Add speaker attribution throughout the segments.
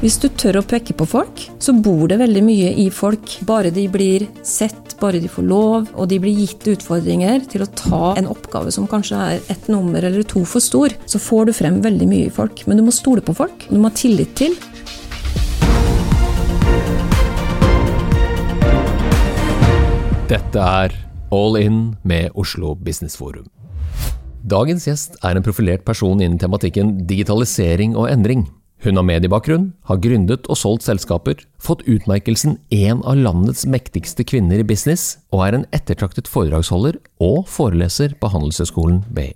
Speaker 1: Hvis du tør å peke på folk, så bor det veldig mye i folk. Bare de blir sett, bare de får lov, og de blir gitt utfordringer til å ta en oppgave som kanskje er ett nummer eller to for stor, så får du frem veldig mye i folk. Men du må stole på folk. Du må ha tillit til.
Speaker 2: Dette er All In med Oslo Business Forum. Dagens gjest er en profilert person innen tematikken digitalisering og endring. Hun har mediebakgrunn, har gründet og solgt selskaper, fått utmerkelsen En av landets mektigste kvinner i business, og er en ettertraktet foredragsholder og foreleser på Handelshøyskolen BI.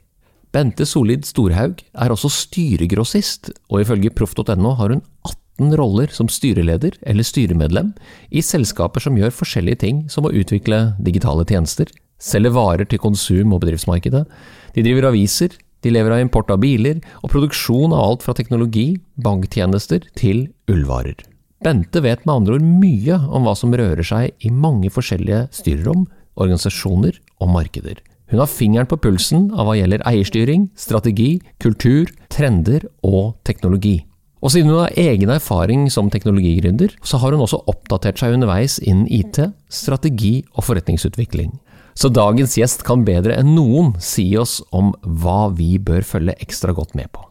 Speaker 2: Bente Solid Storhaug er også styregrossist, og ifølge proff.no har hun 18 roller som styreleder eller styremedlem i selskaper som gjør forskjellige ting som å utvikle digitale tjenester, selge varer til konsum- og bedriftsmarkedet, de driver aviser, de lever av import av biler og produksjon av alt fra teknologi, banktjenester til ullvarer. Bente vet med andre ord mye om hva som rører seg i mange forskjellige styrerom, organisasjoner og markeder. Hun har fingeren på pulsen av hva gjelder eierstyring, strategi, kultur, trender og teknologi. Og siden hun har egen erfaring som teknologigründer, så har hun også oppdatert seg underveis innen IT, strategi og forretningsutvikling. Så dagens gjest kan bedre enn noen si oss om hva vi bør følge ekstra godt med på.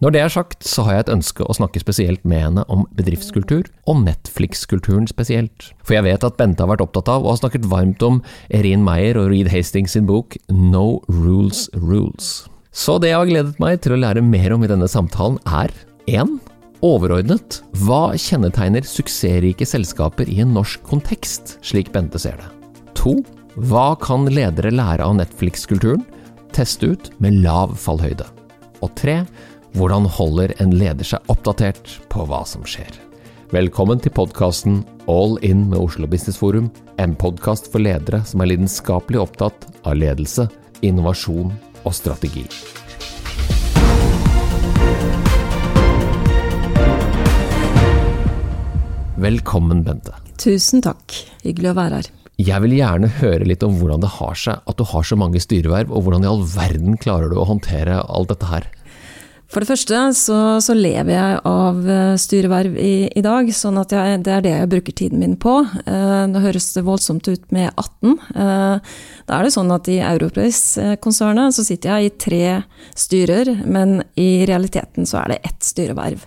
Speaker 2: Når det er sagt, så har jeg et ønske å snakke spesielt med henne om bedriftskultur, og Netflix-kulturen spesielt. For jeg vet at Bente har vært opptatt av og har snakket varmt om Erin Meyer og Reed Hastings sin bok No Rules Rules. Så det jeg har gledet meg til å lære mer om i denne samtalen er 1. Overordnet, hva kjennetegner suksessrike selskaper i en norsk kontekst, slik Bente ser det? 2. Hva kan ledere lære av Netflix-kulturen? Teste ut med lav fallhøyde. Og tre, hvordan holder en leder seg oppdatert på hva som skjer? Velkommen til podkasten All In med Oslo Business Forum, en podkast for ledere som er lidenskapelig opptatt av ledelse, innovasjon og strategi. Velkommen, Bente.
Speaker 1: Tusen takk. Hyggelig å være her.
Speaker 2: Jeg vil gjerne høre litt om hvordan det har seg at du har så mange styreverv, og hvordan i all verden klarer du å håndtere alt dette her?
Speaker 1: For det første så, så lever jeg av eh, styreverv i, i dag, sånn at jeg, det er det jeg bruker tiden min på. Eh, høres det voldsomt ut med 18. Eh, da er det sånn at i Europris-konsernet så sitter jeg i tre styrer, men i realiteten så er det ett styreverv.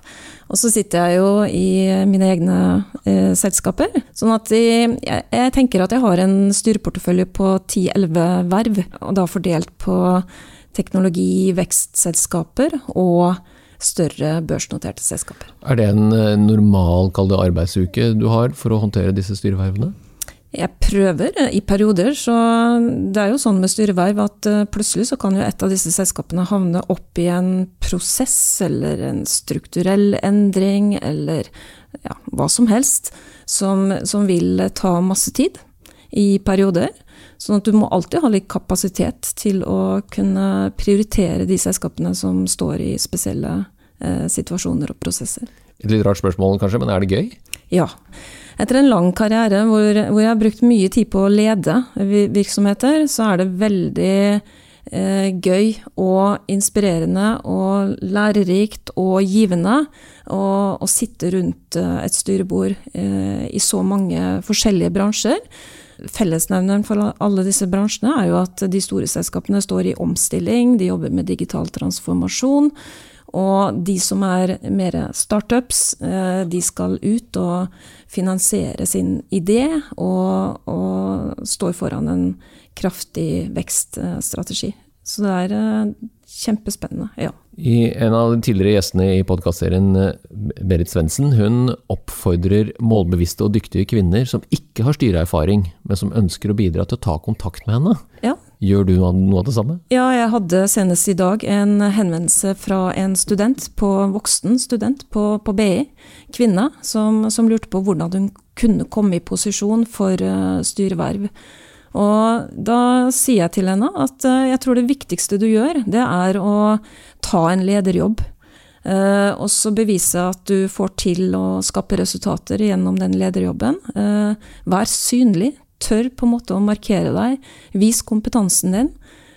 Speaker 1: Og så sitter jeg jo i mine egne eh, selskaper. Sånn at jeg, jeg, tenker at jeg har en styreportefølje på 10-11 verv, og da fordelt på teknologi, vekstselskaper og større børsnoterte selskaper.
Speaker 2: Er det en eh, normal arbeidsuke du har for å håndtere disse styrevervene?
Speaker 1: Jeg prøver i perioder, så det er jo sånn med styreverv at eh, plutselig så kan jo et av disse selskapene havne opp i en prosess eller en strukturell endring eller ja, hva som helst som, som vil ta masse tid i perioder. Sånn at du må alltid ha litt kapasitet til å kunne prioritere de selskapene som står i spesielle eh, situasjoner og prosesser.
Speaker 2: Et litt rart spørsmål kanskje, men er det gøy?
Speaker 1: Ja. Etter en lang karriere hvor, hvor, jeg har brukt mye tid på å lede virksomheter, så er det veldig eh, gøy og inspirerende og lærerikt og givende å, å sitte rundt eh, et styrebord eh, i så mange forskjellige bransjer. Fellesnevneren for alle disse bransjene er jo at de store selskapene står i omstilling, de jobber med digital transformasjon. Og de som er mer startups, eh, de skal ut og finansiere sin idé og, og står foran en kraftig vekststrategi. Så det er eh, kjempespennende. ja.
Speaker 2: I en av de tidligere gjestene i podkastserien, eh, Berit Svendsen, hun oppfordrer målbevisste og dyktige kvinner som ikke har styreerfaring, men som ønsker å bidra til å ta kontakt med henne.
Speaker 1: Ja.
Speaker 2: Gjør du noe av det samme?
Speaker 1: Ja, jeg hadde senest i dag en henvendelse fra en student, på, voksen student på, på BI, kvinne, som, som, lurte på hvordan hun kunne komme i posisjon for uh, styreverv. Og da sier jeg til henne at uh, jeg tror det viktigste du gjør, det er å ta en lederjobb. Uh, og så bevise at du får til å skape resultater gjennom den lederjobben. Uh, vær synlig. Tør på en måte å markere deg. Vis kompetansen din.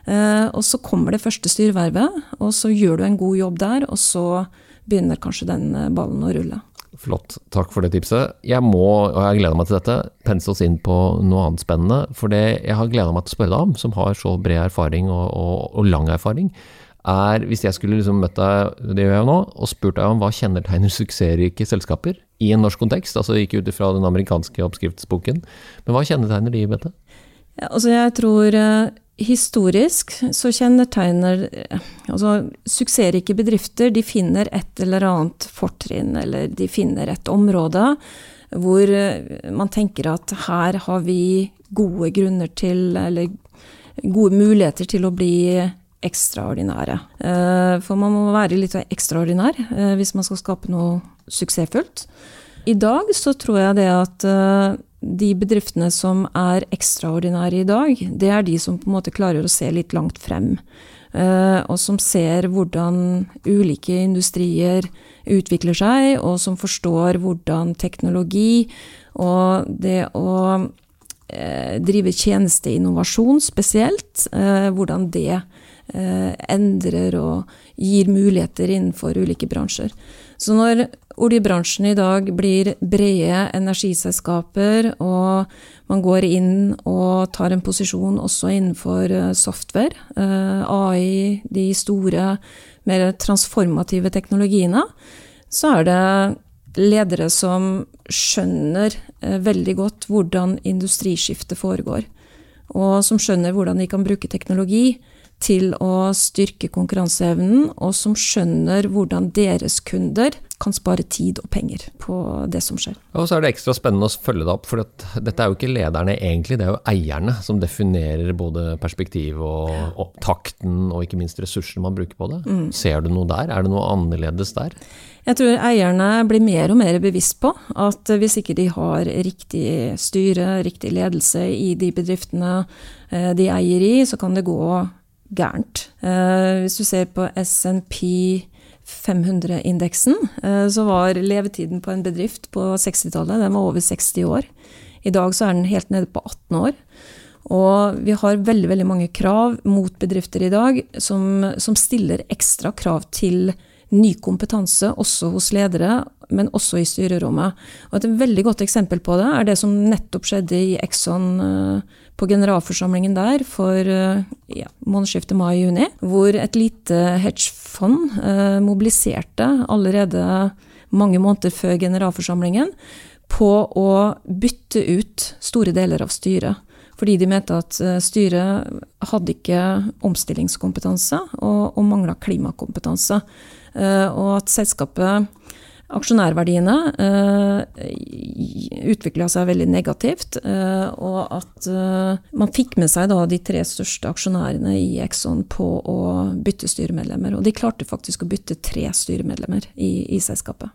Speaker 1: Uh, og så kommer det første styrevervet, og så gjør du en god jobb der, og så begynner kanskje den ballen å rulle.
Speaker 2: Flott, takk for det tipset. Jeg må, og jeg gleder meg til dette, pense oss inn på noe annet spennende. For det jeg har gleda meg til å spørre deg om, som har så bred erfaring og, og, og lang erfaring, er hvis jeg skulle liksom møtt deg, det gjør jeg nå, og spurt deg om hva kjennetegner suksessrike selskaper i en norsk kontekst, altså ikke ut ifra den amerikanske oppskriftsboken, men hva kjennetegner de, Bente?
Speaker 1: Ja, altså jeg tror uh, historisk så kjennetegner altså Suksessrike bedrifter de finner et eller annet fortrinn, eller de finner et område hvor uh, man tenker at her har vi gode grunner til, eller gode muligheter til å bli ekstraordinære. Eh, for man må være litt ekstraordinær eh, hvis man skal skape noe suksessfullt. I dag så tror jeg det at eh, de bedriftene som er ekstraordinære i dag, det er de som på en måte klarer å se litt langt frem. Og som ser hvordan ulike industrier utvikler seg, og som forstår hvordan teknologi og det å drive tjenesteinnovasjon spesielt, hvordan det endrer og gir muligheter innenfor ulike bransjer. Så når oljebransjen i dag blir brede energiselskaper, og man går inn og tar en posisjon også innenfor eh, software, eh, AI, de store, mer transformative teknologiene, så er det ledere som skjønner veldig godt hvordan industriskiftet foregår. Og som skjønner hvordan de kan bruke teknologi til å styrke konkurranseevnen, og som skjønner hvordan deres kunder kan spare tid og penger på det som skjer.
Speaker 2: Og så er det ekstra spennende å følge det opp, for dette er jo ikke lederne egentlig, det er jo eierne som definerer både perspektiv og, og takten og ikke minst ressursene man bruker på det. Mm. Ser du noe der? Er det noe annerledes der?
Speaker 1: Jeg tror eierne blir mer og mer bevisst på at hvis ikke de har riktig styre, riktig ledelse i de bedriftene eh, de eier i, så kan det gå gærent. Eh, hvis du ser på SNP 500-indeksen, eh, så var levetiden på en bedrift på 60-tallet den var over 60 år. I dag så er den helt nede på 18 år. Og vi har veldig veldig mange krav mot bedrifter i dag som, som stiller ekstra krav til ny kompetanse, også hos ledere, men også i styrerommet. Og Et veldig godt eksempel på det er det som nettopp skjedde i Exxon uh, på generalforsamlingen der for uh, ja, månedsskiftet mai-juni, hvor et lite hedgefond uh, mobiliserte allerede mange måneder før generalforsamlingen på å bytte ut store deler av styret. Fordi de mente at styret hadde ikke omstillingskompetanse og, og mangla klimakompetanse. Eh, og at selskapet Aksjonærverdiene uh, utvikla seg veldig negativt, uh, og at uh, man fikk med seg da de tre største aksjonærene i Exxon på å bytte styremedlemmer. Og de klarte faktisk å bytte tre styremedlemmer i, i selskapet.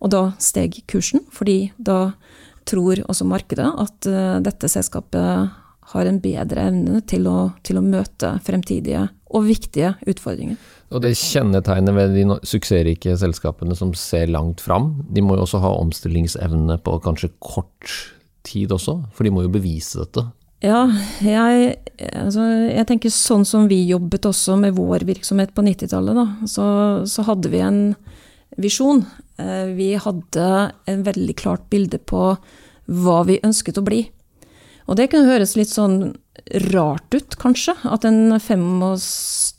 Speaker 1: Og da steg kursen, fordi da tror også markedet at dette selskapet har en bedre evne til å, til å møte fremtidige og viktige utfordringer.
Speaker 2: Og det kjennetegnet ved de suksessrike selskapene som ser langt fram, de må jo også ha omstillingsevne på kanskje kort tid også, for de må jo bevise dette.
Speaker 1: Ja, jeg, altså, jeg tenker sånn som vi jobbet også med vår virksomhet på 90-tallet, så, så hadde vi en visjon. Eh, vi hadde en veldig klart bilde på hva vi ønsket å bli. Og det kunne høres litt sånn rart ut, kanskje. At en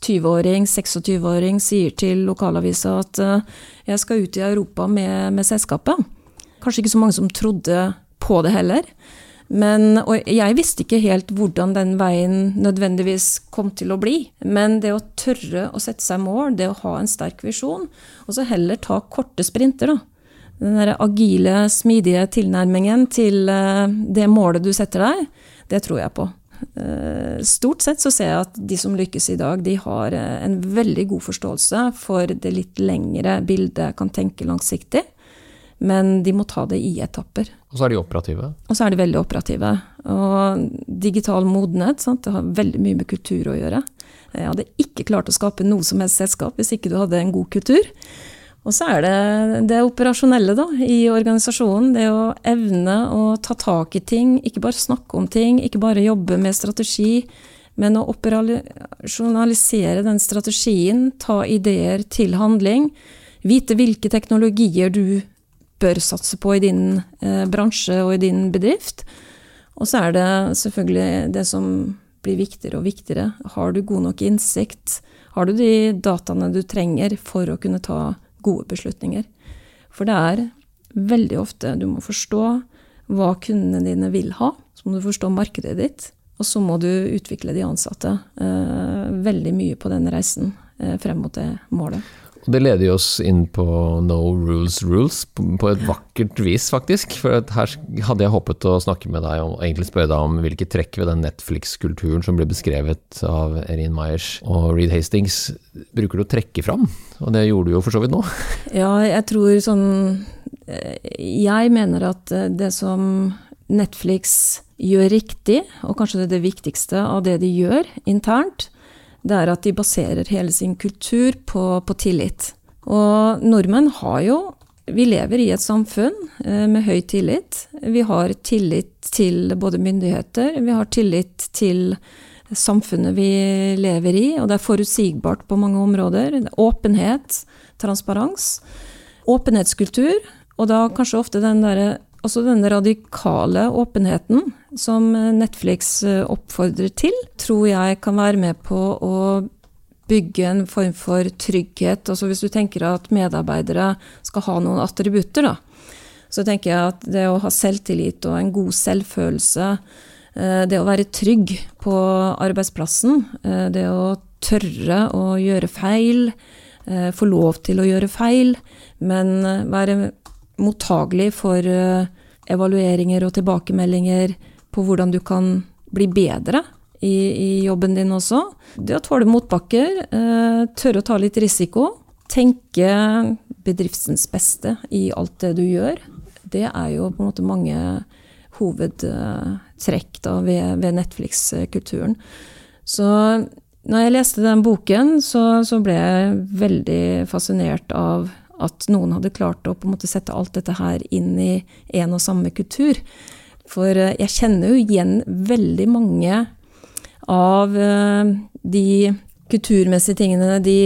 Speaker 1: 25-åring, 26-åring sier til lokalavisa at uh, jeg skal ut i Europa med, med, selskapet. Kanskje ikke så mange som trodde på det heller. Men, og jeg visste ikke helt hvordan den veien nødvendigvis kom til å bli. Men det å tørre å sette seg mål, det å ha en sterk visjon, og så heller ta korte sprinter, da den der agile, smidige tilnærmingen til eh, det målet du setter deg, det tror jeg på. Eh, stort sett så ser jeg at de som lykkes i dag, de har eh, en veldig god forståelse for det litt lengre bildet, kan tenke langsiktig. Men de må ta det i etapper.
Speaker 2: Og så er de operative?
Speaker 1: Og så er de veldig operative. Og digital modenhet, sant? det har veldig mye med kultur å gjøre. Jeg hadde ikke klart å skape noe som helst selskap hvis ikke du hadde en god kultur. Og så er det det operasjonelle da, i organisasjonen. Det å evne å ta tak i ting, ikke bare snakke om ting, ikke bare jobbe med strategi, men å operasjonalisere den strategien, ta ideer til handling. Vite hvilke teknologier du bør satse på i din eh, bransje og i din bedrift. Og så er det selvfølgelig det som blir viktigere og viktigere. Har du god nok innsikt? Har du de dataene du trenger for å kunne ta gode beslutninger? For det er veldig ofte du må forstå hva kundene dine vil ha. Så må du forstå markedet ditt. Og så må du utvikle de ansatte eh, veldig mye på den reisen eh, frem mot det målet.
Speaker 2: Det leder jo oss inn på no rules rules, på et vakkert vis, faktisk. For her hadde jeg håpet å snakke med deg og egentlig spørre deg om hvilke trekk ved den Netflix-kulturen som ble beskrevet av Erin Myers og Reed Hastings, bruker du å trekke fram? Og det gjorde du jo for så vidt nå.
Speaker 1: Ja, jeg tror sånn Jeg mener at det som Netflix gjør riktig, og kanskje det det viktigste av det de gjør internt, det er at de baserer hele sin kultur på, på tillit. Og nordmenn har jo Vi lever i et samfunn eh, med høy tillit. Vi har tillit til både myndigheter, vi har tillit til samfunnet vi lever i, og det er forutsigbart på mange områder. Åpenhet, transparens. Åpenhetskultur, og da kanskje ofte den derre også denne radikale åpenheten som Netflix eh, oppfordrer til, tror jeg kan være med på å bygge en form for trygghet. Altså hvis du tenker at medarbeidere skal ha noen attributter, da, så tenker jeg at det å ha selvtillit og en god selvfølelse, eh, det å være trygg på arbeidsplassen, eh, det å tørre å gjøre feil, få lov til å gjøre feil, men være mottagelig for eh, evalueringer og tilbakemeldinger på hvordan du kan bli bedre i, i jobben din også. Det å tåle motbakker, eh, tørre å ta litt risiko, tenke bedriftens beste i alt det du gjør, det er jo på en måte mange hovedtrekk da, ved, ved Netflix-kulturen. Så når jeg leste den boken, så, så, ble jeg veldig fascinert av at noen hadde klart å på en måte sette alt dette her inn i en og samme kultur. For eh, jeg kjenner jo igjen veldig mange av eh, de kulturmessige tingene de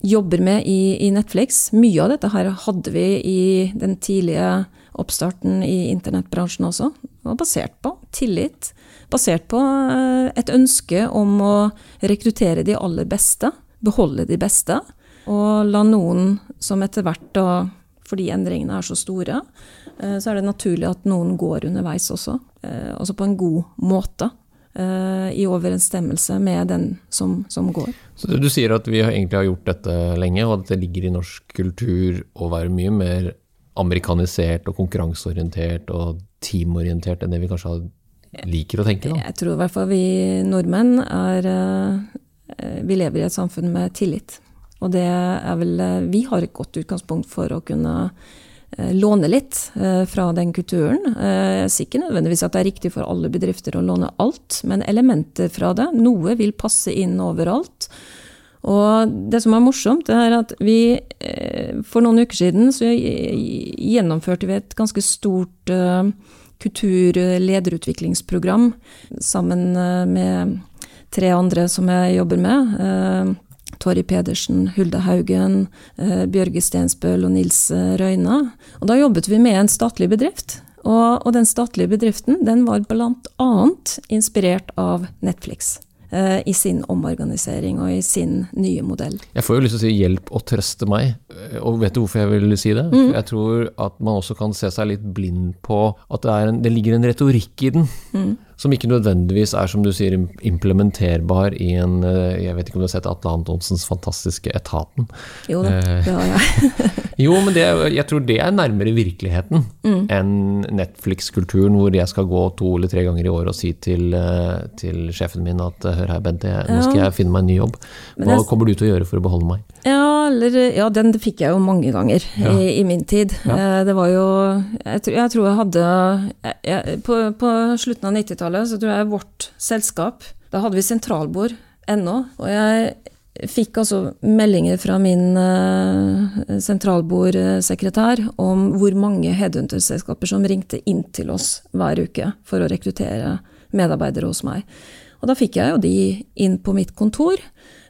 Speaker 1: jobber med i, i, Netflix. Mye av dette her hadde vi i den tidlige oppstarten i internettbransjen også. Det var basert på tillit. Basert på eh, et ønske om å rekruttere de aller beste. Beholde de beste. Og la noen som etter hvert, da, fordi endringene er så store, eh, så er det naturlig at noen går underveis også. Altså også på en god måte. Eh, I overensstemmelse med den som, som går.
Speaker 2: Så Du sier at vi egentlig har gjort dette lenge, og at det ligger i norsk kultur å være mye mer amerikanisert og konkurranseorientert og teamorientert enn det vi kanskje liker å tenke? Da.
Speaker 1: Jeg tror i hvert fall vi nordmenn er Vi lever i et samfunn med tillit. Og det er vel eh, Vi har et godt utgangspunkt for å kunne eh, låne litt eh, fra den kulturen. Jeg sier ikke nødvendigvis at det er riktig for alle bedrifter å låne alt, men elementer fra det. Noe vil passe inn overalt. Og det som er morsomt, er at vi for noen uker siden så gjennomførte vi et ganske stort kulturlederutviklingsprogram sammen med tre andre som jeg jobber med. Torry Pedersen, Hulda Haugen, eh, Bjørge Stensbøl og Nils eh, Røyna. Og da jobbet vi med en statlig bedrift. Og, og den statlige bedriften den var bl.a. inspirert av Netflix eh, i sin omorganisering og i sin nye modell.
Speaker 2: Jeg får jo lyst til å si 'hjelp og trøste meg', og vet du hvorfor jeg vil si det? Mm. Jeg tror at man også kan se seg litt blind på at det, en, det ligger en retorikk i den. Mm som ikke nødvendigvis er, som du sier, implementerbar i en eh, Jeg vet ikke om du har sett Atle Antonsens fantastiske Etaten?
Speaker 1: Jo da, eh, det har jeg.
Speaker 2: jo, men det, jeg tror det er nærmere virkeligheten mm. enn Netflix-kulturen, hvor jeg skal gå to eller tre ganger i år og si til, eh, til sjefen min at hør her, Bente, nå skal jeg finne meg en ny jobb. Hva kommer du til å gjøre for å beholde meg?
Speaker 1: Ja, eller, ja den fikk jeg jo mange ganger ja. i, i, min tid. Ja. Det var jo Jeg, jeg tror jeg hadde jeg, på, på slutten av 90-tallet 90-tallet så tror jeg vårt selskap Da hadde vi sentralbord ennå. Og jeg fikk altså meldinger fra min uh, sentralbordsekretær om hvor mange headhunterselskaper som ringte inn til oss hver uke for å rekruttere medarbeidere hos meg. Og da fikk jeg jo de inn på mitt kontor.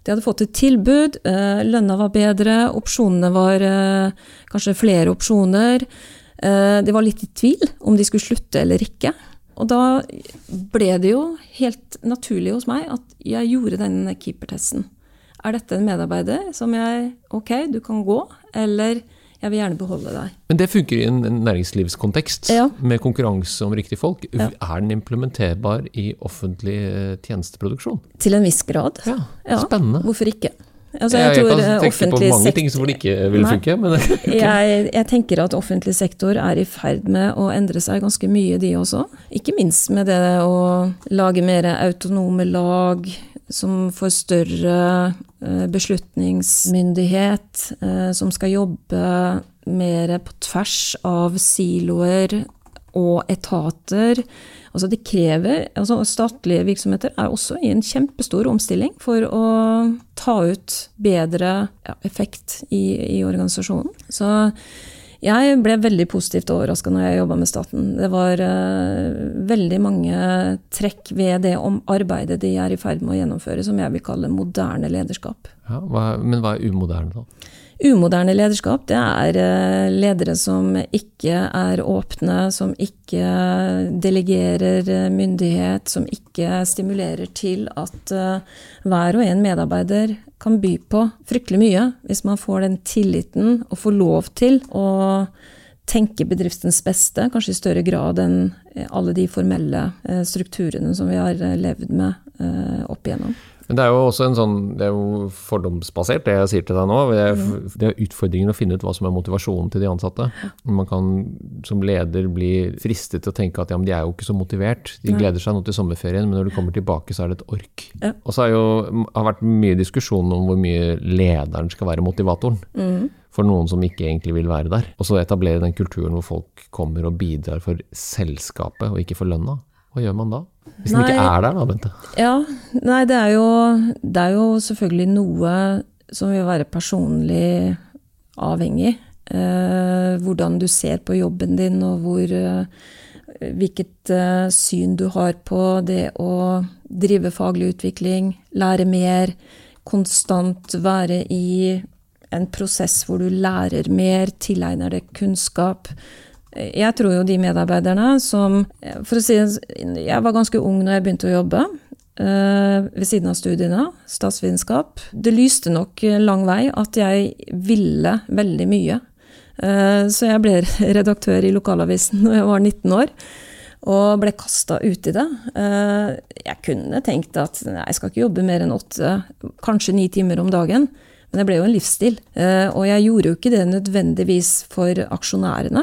Speaker 1: De hadde fått et tilbud, uh, lønna var bedre, opsjonene var uh, kanskje flere opsjoner. Eh, de var litt i tvil om de skulle slutte eller ikke. Og da ble det jo helt naturlig hos meg at jeg gjorde den keepertesten. Er dette en medarbeider som jeg Ok, du kan gå, eller jeg vil gjerne beholde deg.
Speaker 2: Men det funker i en næringslivskontekst,
Speaker 1: Ja.
Speaker 2: med konkurranse om riktige folk.
Speaker 1: Ja.
Speaker 2: Er den implementerbar i offentlig eh, tjenesteproduksjon?
Speaker 1: Til en viss grad.
Speaker 2: Ja,
Speaker 1: Ja.
Speaker 2: spennende.
Speaker 1: Hvorfor ikke? Altså,
Speaker 2: jeg,
Speaker 1: jeg tror
Speaker 2: kan tenke på mange ting som ikke vil
Speaker 1: Nei.
Speaker 2: funke, men
Speaker 1: jeg, jeg tenker at offentlig sektor er i ferd med å endre seg ganske mye, de også. Ikke minst med det å lage mer autonome lag som får større eh, beslutningsmyndighet, eh, som skal jobbe mer på tvers av siloer og etater. Altså det krever, altså Statlige virksomheter er også i en kjempestor omstilling for å ta ut bedre ja, effekt i, i organisasjonen. Så jeg ble veldig positivt overraska når jeg jobba med staten. Det var uh, veldig mange trekk ved det om arbeidet de er i ferd med å gjennomføre, som jeg vil kalle moderne lederskap.
Speaker 2: ja, hva, Men hva er umoderne, da?
Speaker 1: Umoderne lederskap, det er eh, ledere som ikke er åpne, som ikke delegerer eh, myndighet, som ikke stimulerer til at eh, hver og en medarbeider kan by på fryktelig mye, hvis man får den tilliten og får lov til å tenke bedriftens beste, kanskje i større grad enn alle de formelle strukturene som vi har levd med opp igjennom.
Speaker 2: Men det er jo også en sånn, det er jo fordomsbasert, det jeg sier til deg nå. Det er, det er utfordringen å finne ut hva som er motivasjonen til de ansatte. Man kan som leder bli fristet til å tenke at ja, men de er jo ikke så motivert. De gleder seg nå til sommerferien, men når du kommer tilbake, så er det et ork.
Speaker 1: Ja.
Speaker 2: Og så har jo har vært mye diskusjon om hvor mye lederen skal være motivatoren. For noen som ikke egentlig vil være der. Og så etablere den kulturen hvor folk kommer og bidrar for selskapet, og ikke for lønna. Hva gjør man da? Hvis den ikke er der, da, Bente.
Speaker 1: Ja, nei, det er, jo, det er jo selvfølgelig noe som vil være personlig avhengig. Eh, hvordan du ser på jobben din, og hvor, eh, hvilket eh, syn du har på det å drive faglig utvikling, lære mer, konstant være i en prosess hvor du lærer mer, tilegner deg kunnskap. Jeg tror jo de medarbeiderne som For å si det, jeg var ganske ung når jeg begynte å jobbe. eh, ved siden av studiene, statsvitenskap. Det lyste nok lang vei at jeg ville veldig mye. Eh, så jeg ble redaktør i lokalavisen da jeg var 19 år. Og ble kasta ut i det. Eh, jeg kunne tenkt at jeg skal ikke jobbe mer enn åtte, kanskje ni timer om dagen. Men det ble jo en livsstil. Og jeg gjorde jo ikke det nødvendigvis for aksjonærene,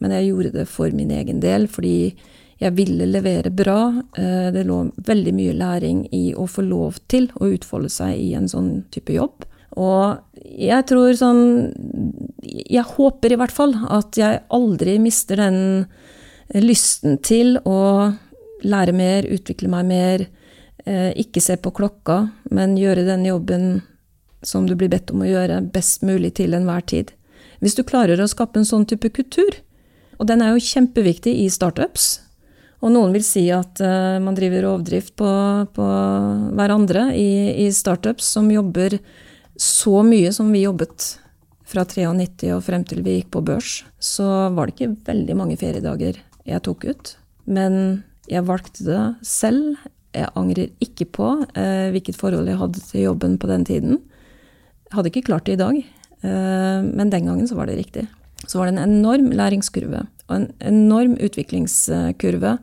Speaker 1: men jeg gjorde det for min egen del, fordi jeg ville levere bra. Eh, Det lå veldig mye læring i å få lov til å utfolde seg i en sånn type jobb. Og jeg tror sånn Jeg håper i hvert fall at jeg aldri mister den lysten til å lære mer, utvikle meg mer. eh, Ikke se på klokka, men gjøre den jobben som du blir bedt om å gjøre, best mulig til enhver tid. Hvis du klarer å skape en sånn type kultur, og den er jo kjempeviktig i startups, og noen vil si at uh, man driver rovdrift på, på hverandre i, i startups som jobber så mye som vi jobbet fra 93 og frem til vi gikk på børs, så var det ikke veldig mange feriedager jeg tok ut. Men jeg valgte det selv. Jeg angrer ikke på uh, hvilket forhold jeg hadde til jobben på den tiden. Jeg hadde ikke klart det i dag, uh, men den gangen så var det riktig. Så var det en enorm læringskurve og en enorm utviklingskurve.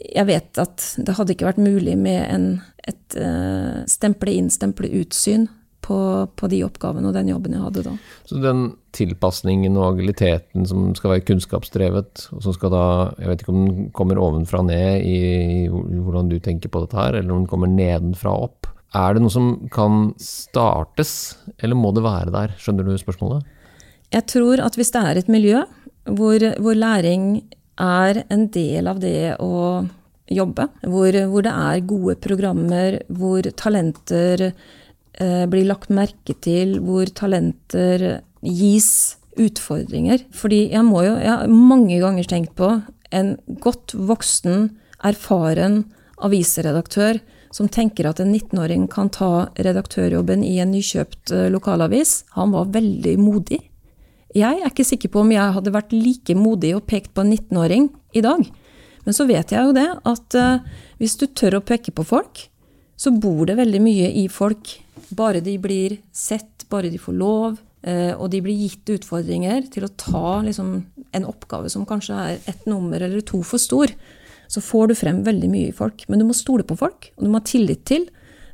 Speaker 1: Jeg vet at det hadde ikke vært mulig med en, et uh, stemple inn, stemple ut-syn på, på de oppgavene og den jobben jeg hadde da.
Speaker 2: Så den tilpasningen og agiliteten som skal være kunnskapsdrevet, og som skal da Jeg vet ikke om den kommer ovenfra og ned i, i hvordan du tenker på dette her, eller om den kommer nedenfra og opp. Er det noe som kan startes, eller må det være der? Skjønner du spørsmålet?
Speaker 1: Jeg tror at hvis det er et miljø hvor, hvor læring er en del av det å jobbe, hvor, hvor det er gode programmer, hvor talenter eh, blir lagt merke til, hvor talenter gis utfordringer. Fordi jeg må jo, jeg har mange ganger tenkt på en godt voksen, erfaren avisredaktør som tenker at en 19-åring kan ta redaktørjobben i en nykjøpt eh, lokalavis. Han var veldig modig. Jeg er ikke sikker på om jeg hadde vært like modig og pekt på en 19-åring i dag. Men så vet jeg jo det at uh, hvis du tør å peke på folk, så bor det veldig mye i folk. Bare de blir sett, bare de får lov, uh, og de blir gitt utfordringer til å ta liksom, en oppgave som kanskje er ett nummer eller to for stor, så får du frem veldig mye i folk. Men du må stole på folk, og du må ha tillit til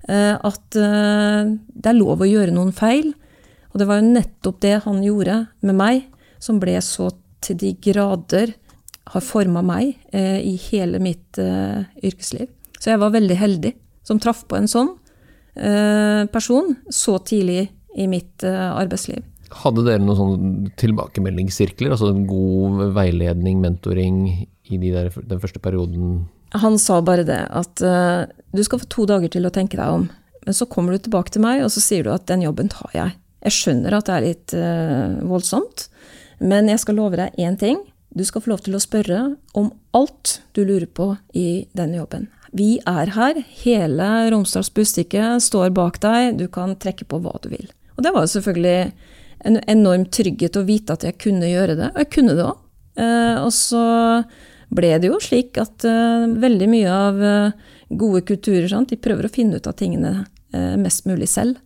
Speaker 1: uh, at det er lov å gjøre noen feil og det var jo nettopp det han gjorde med meg, som ble så til de grader har forma meg eh, i hele mitt eh, yrkesliv. Så jeg var veldig heldig som traff på en sånn eh, person så tidlig i mitt eh, arbeidsliv.
Speaker 2: Hadde dere noen sånne tilbakemeldingssirkler, altså god veiledning, mentoring, i de der, den første perioden?
Speaker 1: Han sa bare det, at uh, du skal få to dager til å tenke deg om. Men så kommer du tilbake til meg, og så sier du at den jobben tar jeg. Jeg skjønner at det er litt uh, voldsomt, men jeg skal love deg én ting. Du skal få lov til å spørre om alt du lurer på i denne jobben. Vi er her. Hele Romsdals Bustikke står bak deg. Du kan trekke på hva du vil. Og det var selvfølgelig en enorm trygghet å vite at jeg kunne gjøre det. Og jeg kunne det òg. Uh, og så ble det jo slik at uh, veldig mye av gode kulturer sant, de prøver å finne ut av tingene mest mulig selv.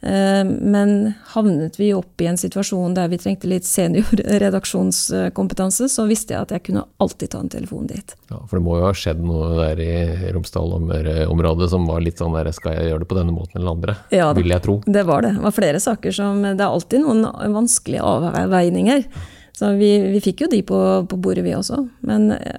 Speaker 1: Eh, men havnet vi opp i en situasjon der vi trengte litt seniorredaksjonskompetanse, så visste jeg at jeg kunne alltid ta en telefon dit.
Speaker 2: Ja, For det må jo ha skjedd noe der i Romsdal-området som var litt sånn der skal jeg gjøre det på denne måten eller andre?
Speaker 1: Ja,
Speaker 2: vil jeg tro.
Speaker 1: Det var det. Det var flere saker som Det er alltid noen vanskelige avveininger. Så vi, vi, fikk jo de på, på, bordet, vi også. Men eh,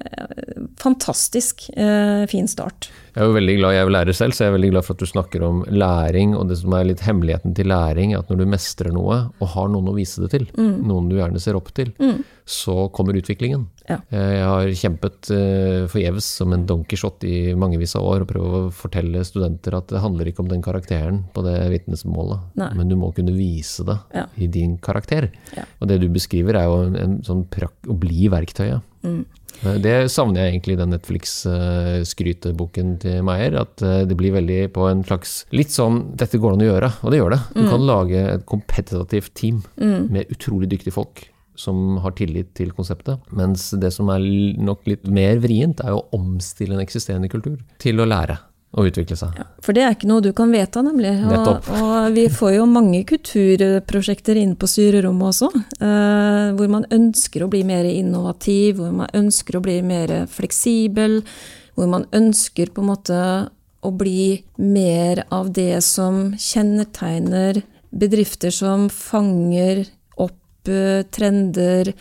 Speaker 1: fantastisk eh, fin start.
Speaker 2: Jeg er jo veldig glad, jeg er lærer selv, så jeg er veldig glad for at du snakker om læring. Og det som er litt hemmeligheten til læring, er at når du mestrer noe og har noen å vise det til, mm. noen du gjerne ser opp til, mm. så kommer utviklingen. Ja. Eh, jeg har kjempet forgjeves som en donkeyshot i mangevis av år og prøvd å fortelle studenter at det handler ikke om den karakteren på det vitnesmålet, men du må kunne vise det ja. i din karakter. Ja. Og det du beskriver, er jo en sånn å bli verktøyet. Mm. Det savner jeg egentlig i den Netflix-skryteboken til Meyer. At eh, det blir veldig på en slags Litt sånn 'dette går an å gjøre', og det gjør det. Du mm. kan lage et kompetitivt team mm. med utrolig dyktige folk som har tillit til konseptet. Mens det som er nok litt mer vrient, er å omstille en eksisterende kultur til å lære å utvikle seg. Ja,
Speaker 1: for det er ikke noe du kan vedta, nemlig. Og, og, vi får jo mange kulturprosjekter inn på styrerommet også, eh, hvor man ønsker å bli mer innovativ, hvor man ønsker å bli mer fleksibel, hvor man ønsker på en måte å bli mer av det som kjennetegner bedrifter som fanger opp eh, trender,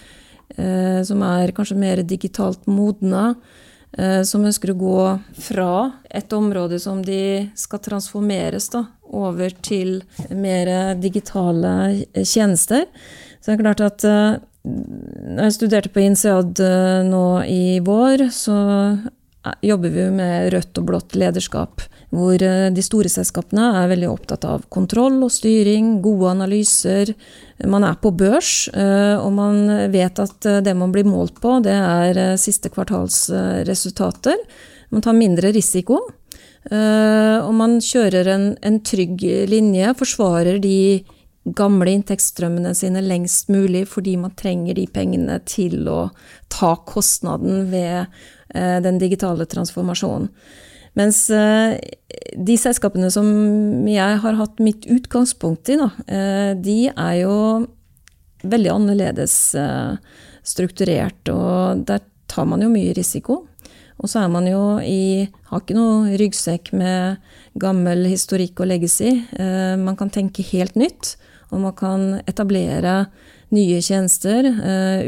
Speaker 1: eh, som er kanskje mer digitalt modna. Eh, som ønsker å gå fra et område som de skal transformeres da, over til mer digitale tjenester. Så det er klart at eh, når jeg studerte på INSEAD eh, nå i vår, så jobber vi med rødt og blått lederskap. Hvor de store selskapene er veldig opptatt av kontroll og styring, gode analyser, man er på børs, eh, og man vet at eh, det man blir målt på, det er eh, siste kvartals resultater. Man tar mindre risiko. Og man kjører en, en trygg linje, forsvarer de gamle inntektsstrømmene sine lengst mulig fordi man trenger de pengene til å ta kostnaden ved den digitale transformasjonen. Mens eh, de selskapene som jeg har hatt mitt utgangspunkt i, da, eh, de er jo veldig annerledes eh, strukturert, og der tar man jo mye risiko. Og så er man jo i Har ikke noe ryggsekk med gammel historikk og legacy. Man kan tenke helt nytt, og man kan etablere nye tjenester.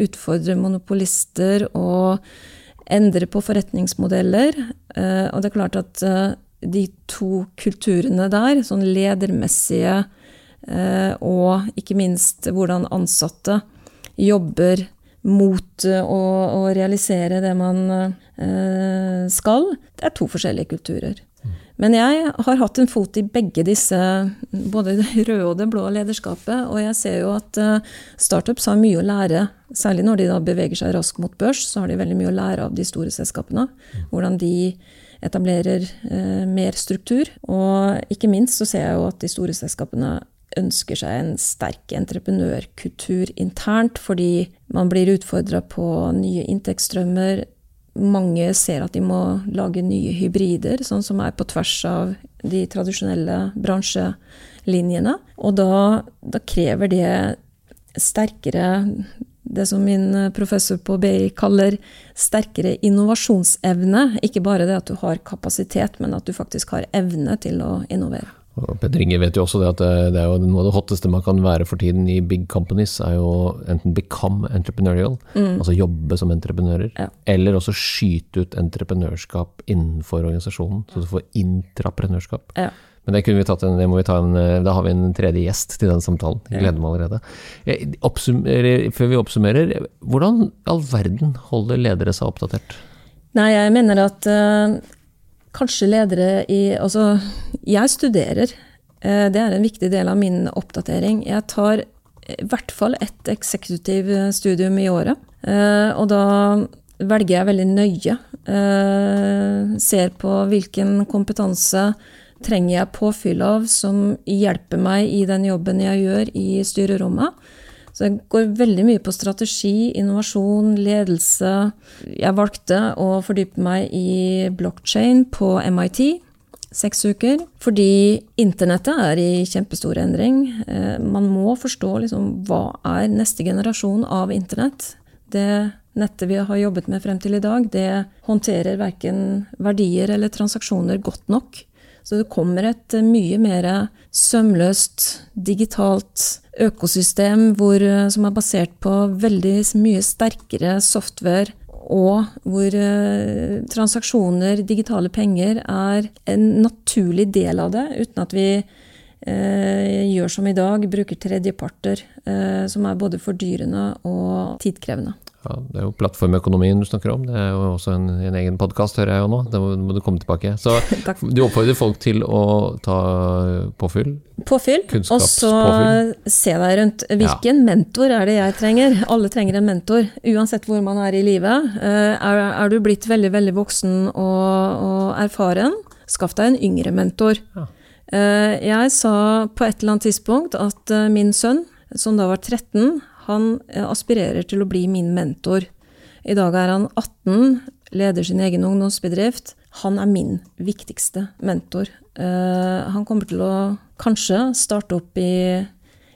Speaker 1: Utfordre monopolister og endre på forretningsmodeller. Eh, og det er klart at eh, de to kulturene der, sånn ledermessige eh, og ikke minst hvordan ansatte jobber mot å, å realisere det man skal, det er to forskjellige kulturer. Men jeg har hatt en fot i begge disse, både det røde og det blå lederskapet. Og jeg ser jo at eh, startups har mye å lære. Særlig når de da beveger seg raskt mot børs, så har de veldig mye å lære av de store selskapene. Hvordan de etablerer eh, mer struktur. Og ikke minst så ser jeg jo at de store selskapene ønsker seg en sterk entreprenørkultur internt, fordi man blir utfordra på nye inntektsstrømmer. Mange ser at de må lage nye hybrider, sånn som er på tvers av de tradisjonelle bransjelinjene. Og da, da krever det sterkere det som min professor på BI kaller sterkere innovasjonsevne. Ikke bare det at du har kapasitet, men at du faktisk har evne til å innovere.
Speaker 2: Og Petter Inge vet jo også det at det, er jo noe av det hotteste man kan være for tiden i big companies, er jo enten become entrepreneurial, mm. altså jobbe som entreprenører, ja. eller også skyte ut entreprenørskap innenfor organisasjonen, så du får intraprenørskap. Ja. Men det, vi en, det må vi ta en, da har vi en tredje gjest til den samtalen. Jeg gleder meg allerede. før vi oppsummerer, hvordan all verden holder ledere seg oppdatert?
Speaker 1: Nei, jeg mener at uh, kanskje ledere i Altså, jeg studerer. Uh, det er en viktig del av min oppdatering. Jeg tar i hvert fall ett eksekutivstudium i året. Uh, og da velger jeg veldig nøye. ser på hvilken kompetanse trenger jeg påfyll av som hjelper meg i den jobben jeg gjør i styrerommet. Så jeg går veldig mye på strategi, innovasjon, ledelse. Jeg valgte å fordype meg i blockchain på MIT. Seks uker. Fordi internettet er i kjempestor endring. Eh, man må forstå liksom, hva er neste generasjon av internett. Det nettet vi har jobbet med frem til i dag, det håndterer verken verdier eller transaksjoner godt nok. Så det kommer et eh, mye mer sømløst digitalt økosystem hvor, eh, som er basert på veldig mye sterkere software, og hvor eh, transaksjoner, digitale penger, er en naturlig del av det, uten at vi eh, gjør som i dag, bruker tredjeparter, eh, som er både fordyrende og tidkrevende.
Speaker 2: Ja, det er jo plattformøkonomien du snakker om. Det er jo også en, en egen podkast, hører jeg jo nå. Det må, må, du komme tilbake. Så du oppfordrer folk til å ta påfyll?
Speaker 1: Påfyll. Og så se deg rundt. Hvilken ja. mentor er det jeg trenger? Alle trenger en mentor, uansett hvor man er i livet. Eh, er, er du blitt veldig, veldig voksen og, og, erfaren, skaff deg en yngre mentor. Ja. Eh, jeg sa på et eller annet tidspunkt at eh, min sønn, som da var 13, han eh, aspirerer til å bli min mentor. I dag er han 18, leder sin egen ungdomsbedrift. Han er min viktigste mentor. Eh, han kommer til å kanskje starte opp i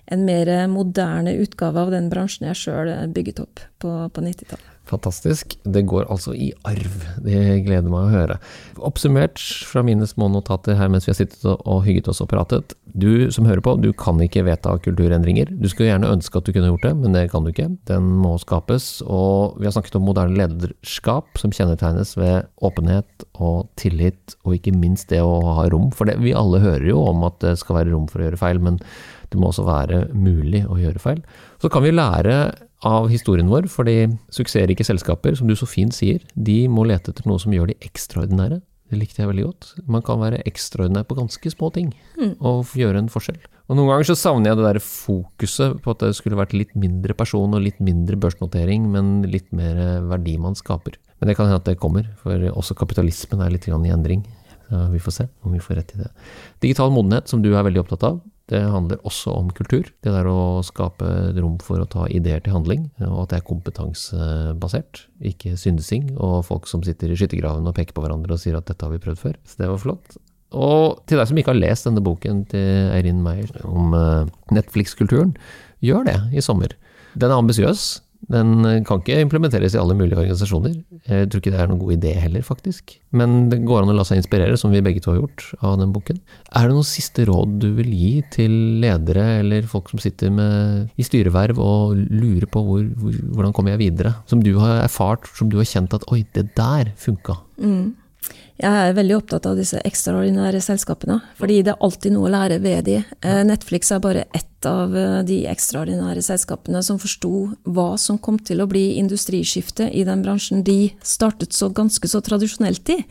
Speaker 1: en mer moderne utgave av den bransjen jeg sjøl bygget opp på, på 90-tallet.
Speaker 2: Fantastisk. Det går altså i arv. Det gleder meg å høre. Oppsummert fra mine små notater her mens vi har sittet og hygget oss og pratet. Du som hører på, du kan ikke vedta kulturendringer. Du skulle gjerne ønske at du kunne gjort det, men det kan du ikke. Den må skapes. Og vi har snakket om moderne lederskap, som kjennetegnes ved åpenhet og tillit, og ikke minst det å ha rom for det. Vi alle hører jo om at det skal være rom for å gjøre feil, men det må også være mulig å gjøre feil. Så kan vi lære av historien vår, fordi suksessrike selskaper, som du så fint sier, de må lete etter noe som gjør de ekstraordinære. Det likte jeg veldig godt. Man kan være ekstraordinær på ganske små ting, mm. og gjøre en forskjell. Og Noen ganger så savner jeg det der fokuset på at det skulle vært litt mindre person og litt mindre børsnotering, men litt mer verdi man skaper. Men det kan hende at det kommer, for også kapitalismen er litt i endring. Så vi får se om vi får rett i det. Digital modenhet, som du er veldig opptatt av, det handler også om kultur. Det der å skape rom for å ta ideer til handling, og at det er kompetansebasert, ikke syndesing og folk som sitter i skyttergraven og peker på hverandre og sier at dette har vi prøvd før. Så det var flott. Og til deg som ikke har lest denne boken til Eirin Meyer om eh, Netflix-kulturen, gjør det i sommer. Den er ambisiøs, den eh, kan ikke implementeres i alle mulige organisasjoner. Jeg tror ikke det er noen god idé heller, faktisk. Men det går an å la seg inspirere, som vi begge to har gjort, av den boken. Er det noen siste råd du vil gi til ledere eller folk som sitter med, i styreverv og lurer på hvor, hvor, hvordan kommer jeg videre? Som du har erfart, som du har kjent at oi, det der funka. Mm.
Speaker 1: Jeg er veldig opptatt av disse ekstraordinære selskapene, fordi det er alltid noe å lære ved de. Eh, Netflix er bare ett av eh, de ekstraordinære selskapene som forsto hva som kom til å bli industriskiftet i den bransjen de startet så ganske så tradisjonelt i.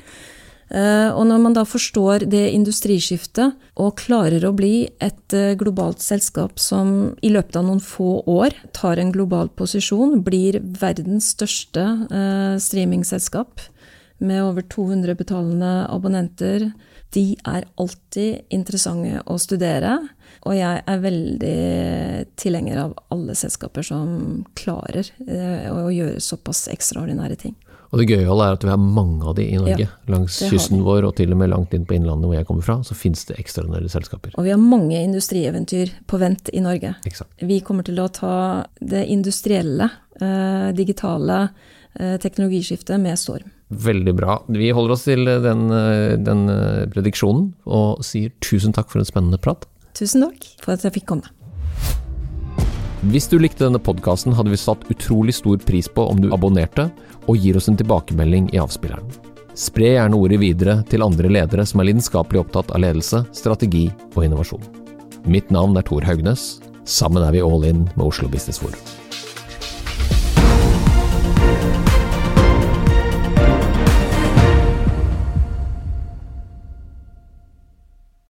Speaker 1: Eh, og når man da forstår det industriskiftet og klarer å bli et globalt selskap som i løpet av noen få år tar en global posisjon, blir verdens største streamingselskap med over 200 betalende abonnenter. De er alltid interessante å studere. Og jeg er veldig tilhenger av alle selskaper som klarer eh, å gjøre såpass ekstraordinære ting.
Speaker 2: Og det gøye er at vi har mange av de i Norge. Ja, Langs kysten vår og til og med langt inn på innlandet hvor jeg kommer fra, så finnes det ekstraordinære selskaper.
Speaker 1: Og vi har mange industrieventyr på vent i Norge.
Speaker 2: Exakt.
Speaker 1: Vi kommer til å ta det industrielle, eh, digitale eh, teknologiskiftet med storm.
Speaker 2: Veldig bra. Vi holder oss til den, den prediksjonen og sier tusen takk for en spennende prat.
Speaker 1: Tusen takk for at jeg fikk komme.
Speaker 2: Hvis du likte denne podkasten, hadde vi satt utrolig stor pris på om du abonnerte og gir oss en tilbakemelding i avspilleren. Spre gjerne ordet videre til andre ledere som er lidenskapelig opptatt av ledelse, strategi og innovasjon. Mitt navn er Tor Haugnes. Sammen er vi all in med Oslo Business Forum.